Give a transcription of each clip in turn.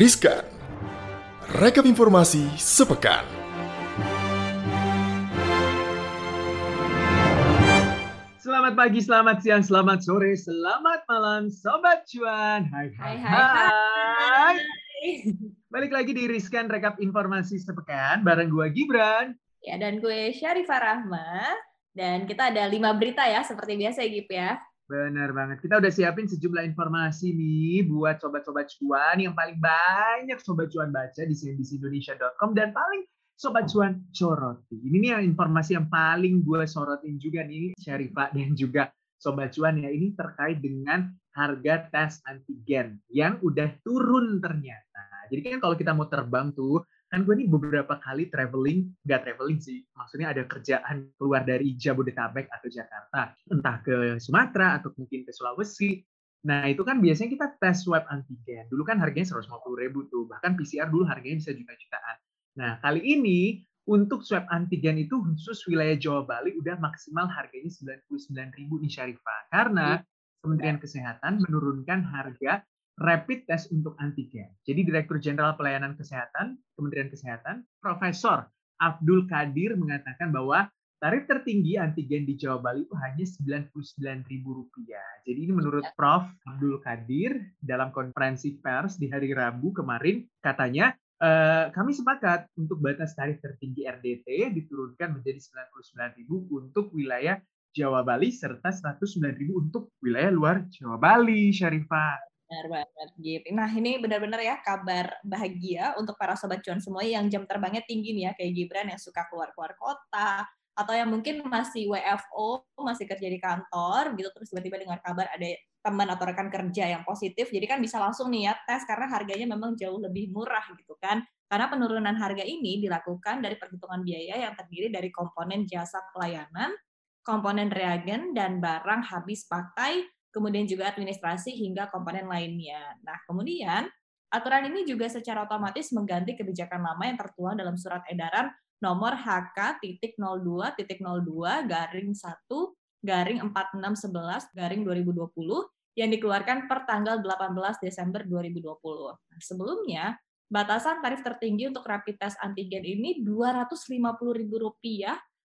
Riskan. Rekap informasi sepekan. Selamat pagi, selamat siang, selamat sore, selamat malam, Sobat Cuan. Hai, Hai, hai, hai. Balik lagi di Riskan Rekap Informasi Sepekan, bareng gue Gibran. Ya, dan gue Syarifah Rahma. Dan kita ada lima berita ya, seperti biasa ya, Gip ya. Benar banget. Kita udah siapin sejumlah informasi nih buat sobat-sobat cuan yang paling banyak sobat cuan baca di cnbcindonesia.com dan paling sobat cuan soroti. Ini nih yang informasi yang paling gue sorotin juga nih Syarifah dan juga sobat cuan ya ini terkait dengan harga tes antigen yang udah turun ternyata. Jadi kan kalau kita mau terbang tuh kan gue nih beberapa kali traveling, nggak traveling sih, maksudnya ada kerjaan keluar dari Jabodetabek atau Jakarta, entah ke Sumatera atau mungkin ke Sulawesi. Nah itu kan biasanya kita tes swab antigen. Dulu kan harganya 150 ribu tuh, bahkan PCR dulu harganya bisa juta-jutaan. Nah kali ini untuk swab antigen itu khusus wilayah Jawa Bali udah maksimal harganya 99 ribu nih Syarifah. Karena Kementerian Kesehatan menurunkan harga rapid test untuk antigen. Jadi Direktur Jenderal Pelayanan Kesehatan Kementerian Kesehatan, Profesor Abdul Kadir mengatakan bahwa tarif tertinggi antigen di Jawa Bali itu hanya Rp99.000. Jadi ini menurut Prof. Abdul Kadir dalam konferensi pers di hari Rabu kemarin katanya eh, kami sepakat untuk batas tarif tertinggi RDT diturunkan menjadi Rp99.000 untuk wilayah Jawa Bali serta Rp109.000 untuk wilayah luar Jawa Bali, Syarifah. Benar banget, Gip. Nah, ini benar-benar ya kabar bahagia untuk para sobat cuan semua yang jam terbangnya tinggi nih ya, kayak Gibran yang suka keluar-keluar kota, atau yang mungkin masih WFO, masih kerja di kantor, gitu, terus tiba-tiba dengar kabar ada teman atau rekan kerja yang positif, jadi kan bisa langsung nih ya tes karena harganya memang jauh lebih murah gitu kan. Karena penurunan harga ini dilakukan dari perhitungan biaya yang terdiri dari komponen jasa pelayanan, komponen reagen, dan barang habis pakai, kemudian juga administrasi hingga komponen lainnya. Nah, kemudian aturan ini juga secara otomatis mengganti kebijakan lama yang tertuang dalam surat edaran nomor HK.02.02 garing 1 garing 4611 garing 2020 yang dikeluarkan per tanggal 18 Desember 2020. Nah, sebelumnya, batasan tarif tertinggi untuk rapid test antigen ini Rp250.000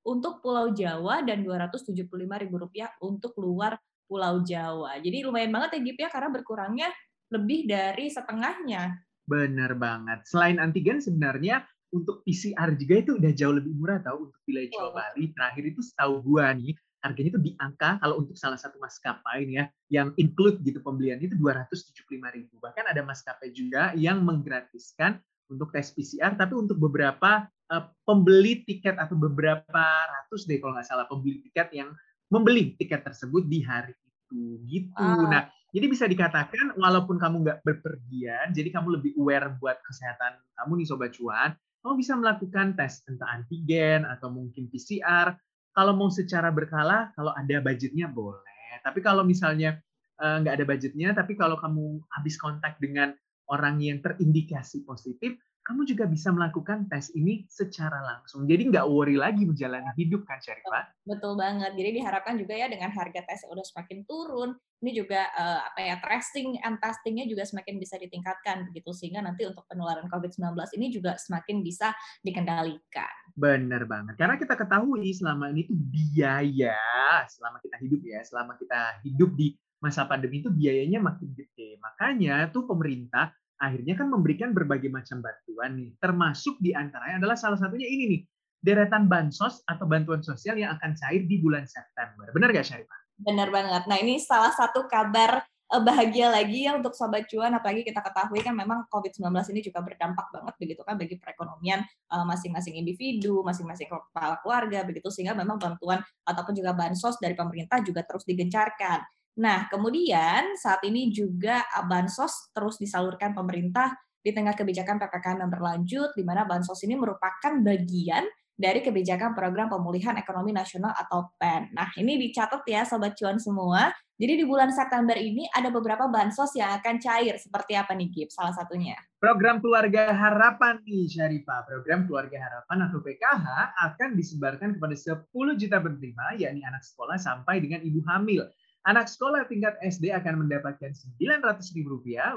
untuk Pulau Jawa dan Rp275.000 untuk luar Pulau Jawa. Jadi lumayan banget ya Gip ya karena berkurangnya lebih dari setengahnya. Benar banget. Selain antigen sebenarnya untuk PCR juga itu udah jauh lebih murah tahu untuk wilayah Jawa Bali. Terakhir itu setahu gua nih harganya itu di angka kalau untuk salah satu maskapai nih ya yang include gitu pembelian itu 275.000. Bahkan ada maskapai juga yang menggratiskan untuk tes PCR tapi untuk beberapa uh, pembeli tiket atau beberapa ratus deh kalau nggak salah pembeli tiket yang membeli tiket tersebut di hari itu gitu. Ah. Nah, jadi bisa dikatakan walaupun kamu nggak berpergian, jadi kamu lebih aware buat kesehatan kamu nih sobat cuan, kamu bisa melakukan tes entah antigen atau mungkin PCR. Kalau mau secara berkala, kalau ada budgetnya boleh. Tapi kalau misalnya eh, nggak ada budgetnya, tapi kalau kamu habis kontak dengan orang yang terindikasi positif, kamu juga bisa melakukan tes ini secara langsung. Jadi nggak worry lagi menjalani hidup kan, Syarifah? Betul banget. Jadi diharapkan juga ya dengan harga tes yang udah semakin turun, ini juga eh, apa ya tracing and testingnya juga semakin bisa ditingkatkan begitu sehingga nanti untuk penularan COVID-19 ini juga semakin bisa dikendalikan. Benar banget. Karena kita ketahui selama ini tuh biaya, selama kita hidup ya, selama kita hidup di masa pandemi itu biayanya makin gede. Makanya tuh pemerintah akhirnya kan memberikan berbagai macam bantuan nih. Termasuk di antaranya adalah salah satunya ini nih, deretan bansos atau bantuan sosial yang akan cair di bulan September. Benar nggak Syarifah? Benar banget. Nah ini salah satu kabar eh, bahagia lagi ya untuk sobat cuan apalagi kita ketahui kan memang COVID-19 ini juga berdampak banget begitu kan bagi perekonomian eh, masing-masing individu, masing-masing kepala keluarga begitu sehingga memang bantuan ataupun juga bansos dari pemerintah juga terus digencarkan. Nah, kemudian saat ini juga bansos terus disalurkan pemerintah di tengah kebijakan PPKM yang berlanjut, di mana bansos ini merupakan bagian dari kebijakan program pemulihan ekonomi nasional atau PEN. Nah, ini dicatat ya Sobat Cuan semua. Jadi di bulan September ini ada beberapa bansos yang akan cair. Seperti apa nih, Gip? Salah satunya. Program Keluarga Harapan nih, Syarifah. Program Keluarga Harapan atau PKH akan disebarkan kepada 10 juta penerima, yakni anak sekolah sampai dengan ibu hamil. Anak sekolah tingkat SD akan mendapatkan Rp900.000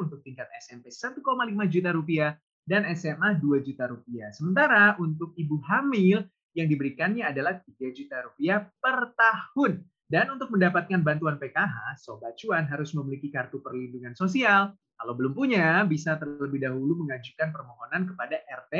untuk tingkat SMP 1,5 juta rupiah dan SMA 2 juta rupiah. Sementara untuk ibu hamil yang diberikannya adalah 3 juta rupiah per tahun. Dan untuk mendapatkan bantuan PKH, Sobat Cuan harus memiliki kartu perlindungan sosial. Kalau belum punya, bisa terlebih dahulu mengajukan permohonan kepada RT,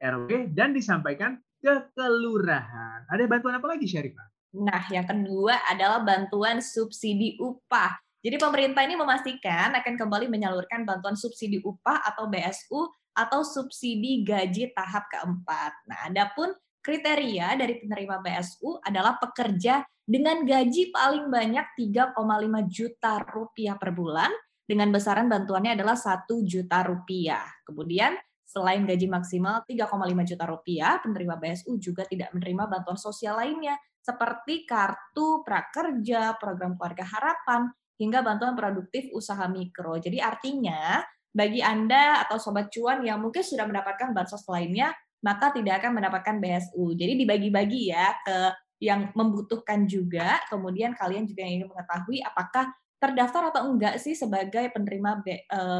RW, dan disampaikan ke kelurahan. Ada bantuan apa lagi, Syarifah? Nah, yang kedua adalah bantuan subsidi upah. Jadi pemerintah ini memastikan akan kembali menyalurkan bantuan subsidi upah atau BSU atau subsidi gaji tahap keempat. Nah, adapun kriteria dari penerima BSU adalah pekerja dengan gaji paling banyak 3,5 juta rupiah per bulan dengan besaran bantuannya adalah 1 juta rupiah. Kemudian selain gaji maksimal 3,5 juta rupiah, penerima BSU juga tidak menerima bantuan sosial lainnya seperti kartu prakerja, program keluarga harapan, hingga bantuan produktif usaha mikro. Jadi artinya bagi Anda atau sobat cuan yang mungkin sudah mendapatkan bansos lainnya, maka tidak akan mendapatkan BSU. Jadi dibagi-bagi ya ke yang membutuhkan juga, kemudian kalian juga yang ingin mengetahui apakah terdaftar atau enggak sih sebagai penerima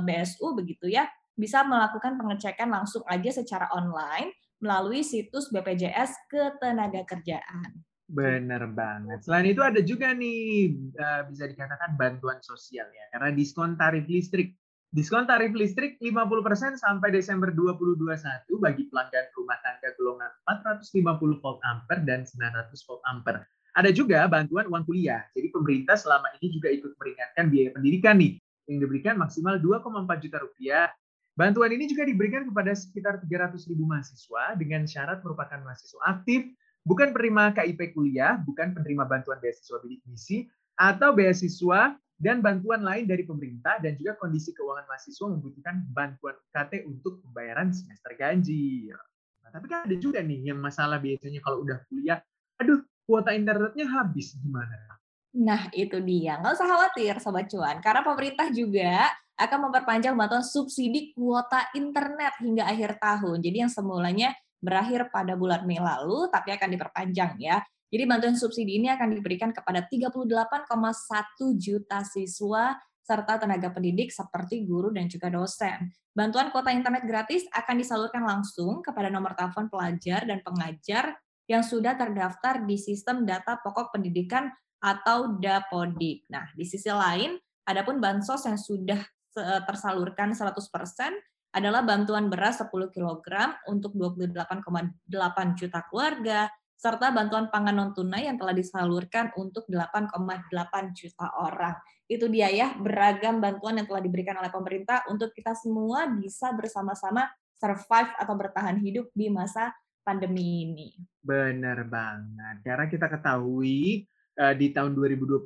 BSU eh, begitu ya, bisa melakukan pengecekan langsung aja secara online melalui situs BPJS Ketenagakerjaan. Benar banget. Selain itu ada juga nih eh, bisa dikatakan bantuan sosial ya, karena diskon tarif listrik. Diskon tarif listrik 50% sampai Desember 2021 bagi pelanggan rumah tangga golongan 450 volt ampere dan 900 volt ampere. Ada juga bantuan uang kuliah. Jadi pemerintah selama ini juga ikut meringankan biaya pendidikan nih yang diberikan maksimal 2,4 juta rupiah. Bantuan ini juga diberikan kepada sekitar 300 ribu mahasiswa dengan syarat merupakan mahasiswa aktif bukan penerima KIP kuliah, bukan penerima bantuan beasiswa bidik misi, atau beasiswa dan bantuan lain dari pemerintah dan juga kondisi keuangan mahasiswa membutuhkan bantuan KT untuk pembayaran semester ganjil. Nah, tapi kan ada juga nih yang masalah biasanya kalau udah kuliah, aduh kuota internetnya habis gimana? Nah itu dia, nggak usah khawatir Sobat Cuan, karena pemerintah juga akan memperpanjang bantuan subsidi kuota internet hingga akhir tahun. Jadi yang semulanya berakhir pada bulan Mei lalu, tapi akan diperpanjang ya. Jadi bantuan subsidi ini akan diberikan kepada 38,1 juta siswa serta tenaga pendidik seperti guru dan juga dosen. Bantuan kuota internet gratis akan disalurkan langsung kepada nomor telepon pelajar dan pengajar yang sudah terdaftar di sistem data pokok pendidikan atau DAPODIK. Nah, di sisi lain, adapun bansos yang sudah tersalurkan 100% adalah bantuan beras 10 kg untuk 28,8 juta keluarga, serta bantuan pangan non-tunai yang telah disalurkan untuk 8,8 juta orang. Itu dia ya, beragam bantuan yang telah diberikan oleh pemerintah untuk kita semua bisa bersama-sama survive atau bertahan hidup di masa pandemi ini. Benar banget. Karena kita ketahui eh, di tahun 2021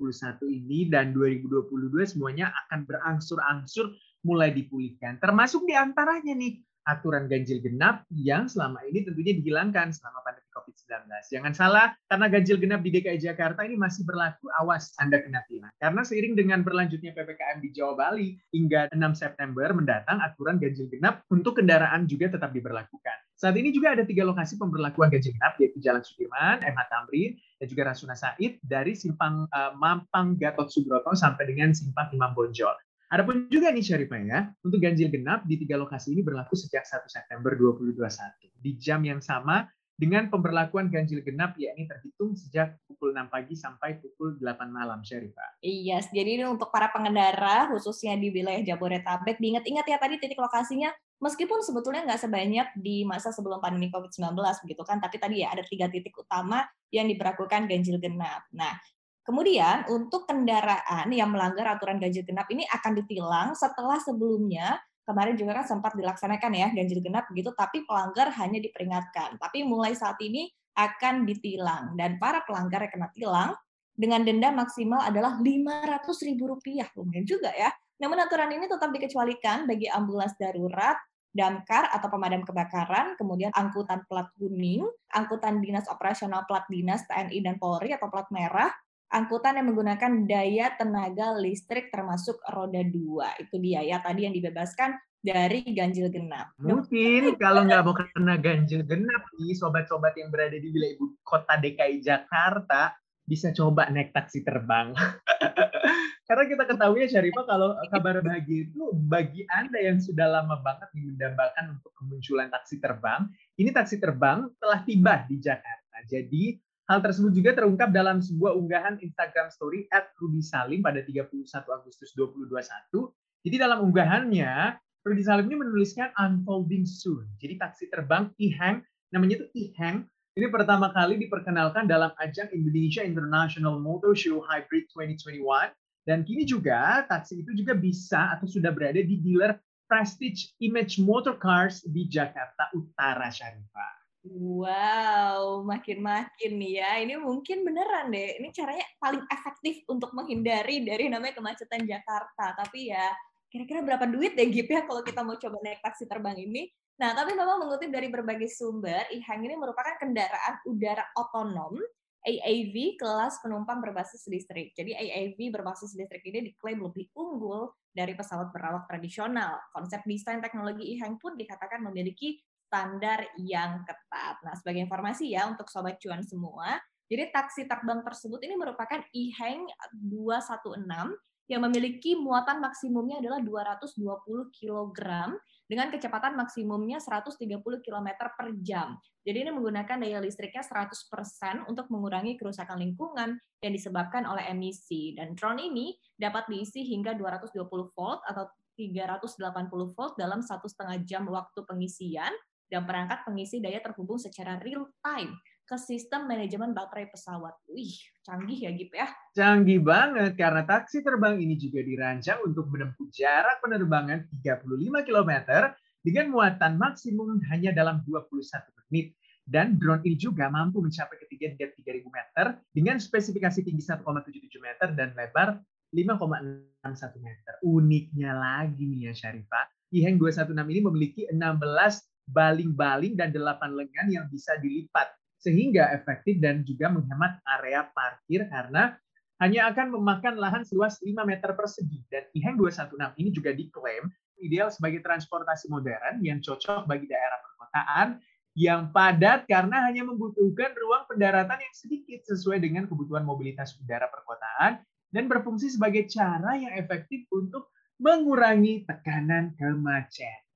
ini dan 2022 semuanya akan berangsur-angsur mulai dipulihkan. Termasuk di antaranya nih aturan ganjil genap yang selama ini tentunya dihilangkan selama pandemi COVID-19. Jangan salah, karena ganjil genap di DKI Jakarta ini masih berlaku, awas Anda kena tilang. Karena seiring dengan berlanjutnya PPKM di Jawa Bali hingga 6 September mendatang, aturan ganjil genap untuk kendaraan juga tetap diberlakukan. Saat ini juga ada tiga lokasi pemberlakuan ganjil genap, yaitu Jalan Sudirman, MH Tamrin, dan juga Rasuna Said dari Simpang uh, Mampang Gatot Subroto sampai dengan Simpang Imam Bonjol. Adapun juga nih Syarifah ya, untuk ganjil genap di tiga lokasi ini berlaku sejak 1 September 2021. Di jam yang sama dengan pemberlakuan ganjil genap yakni terhitung sejak pukul 6 pagi sampai pukul 8 malam, Syarifah. Iya, yes, jadi ini untuk para pengendara khususnya di wilayah Jabodetabek, diingat-ingat ya tadi titik lokasinya meskipun sebetulnya nggak sebanyak di masa sebelum pandemi COVID-19 begitu kan, tapi tadi ya ada tiga titik utama yang diberlakukan ganjil genap. Nah, Kemudian untuk kendaraan yang melanggar aturan ganjil genap ini akan ditilang setelah sebelumnya kemarin juga kan sempat dilaksanakan ya ganjil genap begitu tapi pelanggar hanya diperingatkan. Tapi mulai saat ini akan ditilang dan para pelanggar yang kena tilang dengan denda maksimal adalah Rp500.000. Lumayan juga ya. Namun aturan ini tetap dikecualikan bagi ambulans darurat, damkar atau pemadam kebakaran, kemudian angkutan plat kuning, angkutan dinas operasional plat dinas TNI dan Polri atau plat merah, angkutan yang menggunakan daya tenaga listrik termasuk roda dua. Itu dia ya tadi yang dibebaskan dari ganjil genap. Mungkin kalau nggak mau kena ganjil genap nih, sobat-sobat yang berada di wilayah ibu kota DKI Jakarta, bisa coba naik taksi terbang. Karena kita ketahui ya Syarifah kalau kabar bahagia itu bagi Anda yang sudah lama banget mendambakan untuk kemunculan taksi terbang, ini taksi terbang telah tiba di Jakarta. Jadi hal tersebut juga terungkap dalam sebuah unggahan Instagram story at Rudy Salim pada 31 Agustus 2021. Jadi dalam unggahannya, Rudy Salim ini menuliskan unfolding soon. Jadi taksi terbang e-hang, namanya itu e-hang, ini pertama kali diperkenalkan dalam ajang Indonesia International Motor Show Hybrid 2021 dan kini juga taksi itu juga bisa atau sudah berada di dealer Prestige Image Motor Cars di Jakarta Utara, Syarifah. Wow, makin-makin nih ya. Ini mungkin beneran deh. Ini caranya paling efektif untuk menghindari dari namanya kemacetan Jakarta. Tapi ya, kira-kira berapa duit deh Gip ya kalau kita mau coba naik taksi terbang ini? Nah, tapi memang mengutip dari berbagai sumber, IHANG ini merupakan kendaraan udara otonom AAV kelas penumpang berbasis listrik. Jadi AAV berbasis listrik ini diklaim lebih unggul dari pesawat berawak tradisional. Konsep desain teknologi IHANG pun dikatakan memiliki standar yang ketat. Nah, sebagai informasi ya untuk sobat cuan semua, jadi taksi terbang tersebut ini merupakan IHANG 216 yang memiliki muatan maksimumnya adalah 220 kg dengan kecepatan maksimumnya 130 km per jam. Jadi ini menggunakan daya listriknya 100% untuk mengurangi kerusakan lingkungan yang disebabkan oleh emisi. Dan drone ini dapat diisi hingga 220 volt atau 380 volt dalam satu setengah jam waktu pengisian dan perangkat pengisi daya terhubung secara real time ke sistem manajemen baterai pesawat. Wih, canggih ya Gip ya. Canggih banget karena taksi terbang ini juga dirancang untuk menempuh jarak penerbangan 35 km dengan muatan maksimum hanya dalam 21 menit. Dan drone ini juga mampu mencapai ketinggian hingga 3000 meter dengan spesifikasi tinggi 1,77 meter dan lebar 5,61 meter. Uniknya lagi nih ya Syarifah, IHENG 216 ini memiliki 16 baling-baling dan 8 lengan yang bisa dilipat sehingga efektif dan juga menghemat area parkir karena hanya akan memakan lahan seluas 5 meter persegi. Dan IHEM 216 ini juga diklaim ideal sebagai transportasi modern yang cocok bagi daerah perkotaan yang padat karena hanya membutuhkan ruang pendaratan yang sedikit sesuai dengan kebutuhan mobilitas udara perkotaan dan berfungsi sebagai cara yang efektif untuk mengurangi tekanan kemacetan.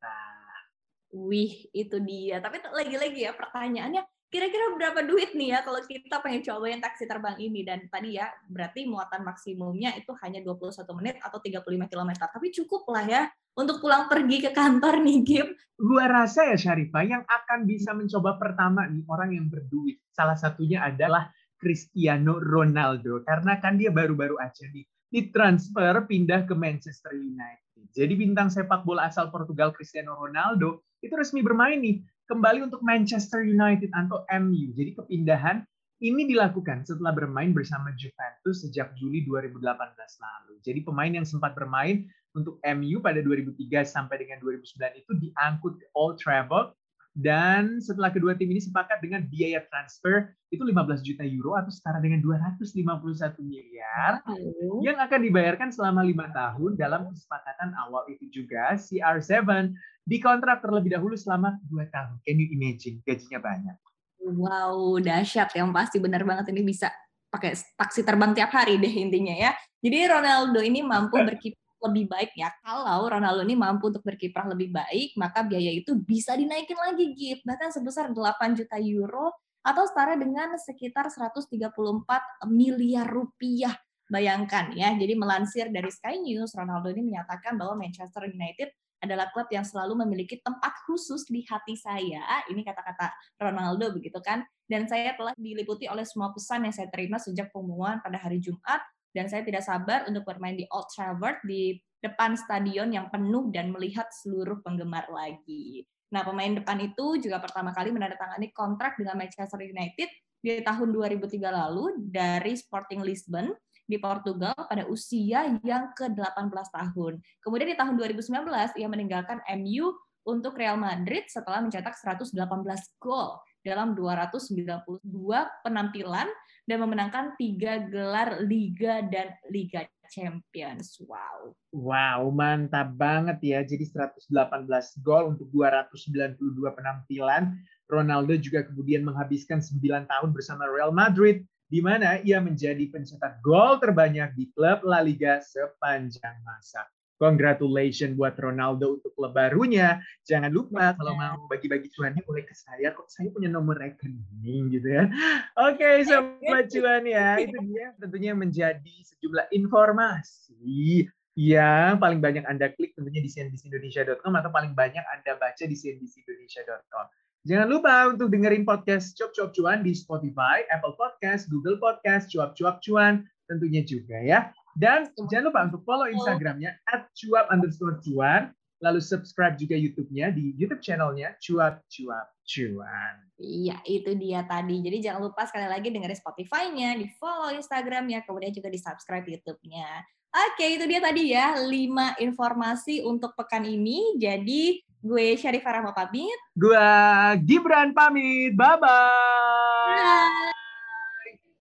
Wih, itu dia. Tapi lagi-lagi ya pertanyaannya, kira-kira berapa duit nih ya kalau kita pengen cobain taksi terbang ini dan tadi ya berarti muatan maksimumnya itu hanya 21 menit atau 35 km tapi cukup lah ya untuk pulang pergi ke kantor nih Gim. Gua rasa ya Syarifah yang akan bisa mencoba pertama nih orang yang berduit salah satunya adalah Cristiano Ronaldo karena kan dia baru-baru aja nih ditransfer pindah ke Manchester United. Jadi bintang sepak bola asal Portugal Cristiano Ronaldo itu resmi bermain nih kembali untuk Manchester United atau MU. Jadi kepindahan ini dilakukan setelah bermain bersama Juventus sejak Juli 2018 lalu. Jadi pemain yang sempat bermain untuk MU pada 2003 sampai dengan 2009 itu diangkut ke Old Trafford dan setelah kedua tim ini sepakat dengan biaya transfer itu 15 juta euro atau setara dengan 251 miliar oh. yang akan dibayarkan selama lima tahun dalam kesepakatan awal itu juga CR7 dikontrak terlebih dahulu selama dua tahun. Can you imagine gajinya banyak? Wow, dahsyat yang pasti benar banget ini bisa pakai taksi terbang tiap hari deh intinya ya. Jadi Ronaldo ini mampu berkiprah lebih baik ya. Kalau Ronaldo ini mampu untuk berkiprah lebih baik, maka biaya itu bisa dinaikin lagi Gip, bahkan sebesar 8 juta euro atau setara dengan sekitar 134 miliar rupiah. Bayangkan ya, jadi melansir dari Sky News, Ronaldo ini menyatakan bahwa Manchester United adalah klub yang selalu memiliki tempat khusus di hati saya. Ini kata-kata Ronaldo begitu kan. Dan saya telah diliputi oleh semua pesan yang saya terima sejak pengumuman pada hari Jumat dan saya tidak sabar untuk bermain di Old Trafford di depan stadion yang penuh dan melihat seluruh penggemar lagi. Nah, pemain depan itu juga pertama kali menandatangani kontrak dengan Manchester United di tahun 2003 lalu dari Sporting Lisbon di Portugal pada usia yang ke-18 tahun. Kemudian di tahun 2019 ia meninggalkan MU untuk Real Madrid setelah mencetak 118 gol dalam 292 penampilan dan memenangkan tiga gelar Liga dan Liga Champions. Wow. Wow, mantap banget ya. Jadi 118 gol untuk 292 penampilan. Ronaldo juga kemudian menghabiskan 9 tahun bersama Real Madrid di mana ia menjadi pencetak gol terbanyak di klub La Liga sepanjang masa. Congratulations buat Ronaldo untuk klub barunya. Jangan lupa kalau mau bagi-bagi cuannya boleh ke saya. Kok saya punya nomor rekening gitu ya. Oke, okay, sobat cuan ya. Itu dia tentunya menjadi sejumlah informasi yang paling banyak Anda klik tentunya di cnbcindonesia.com atau paling banyak Anda baca di cnbcindonesia.com. Jangan lupa untuk dengerin podcast Cuap Cuap Cuan di Spotify, Apple Podcast, Google Podcast, Cuap Cuap Cuan tentunya juga ya. Dan jangan lupa untuk follow Instagramnya at cuap underscore cuan. Lalu subscribe juga YouTube-nya di YouTube channelnya Cuap Cuap Cuan. Iya, itu dia tadi. Jadi jangan lupa sekali lagi dengerin Spotify-nya, di follow Instagram-nya, kemudian juga di subscribe YouTube-nya. Oke, itu dia tadi ya, 5 informasi untuk pekan ini. Jadi gue Syarifah Rahma pamit. Gue Gibran pamit. Bye-bye. Bye.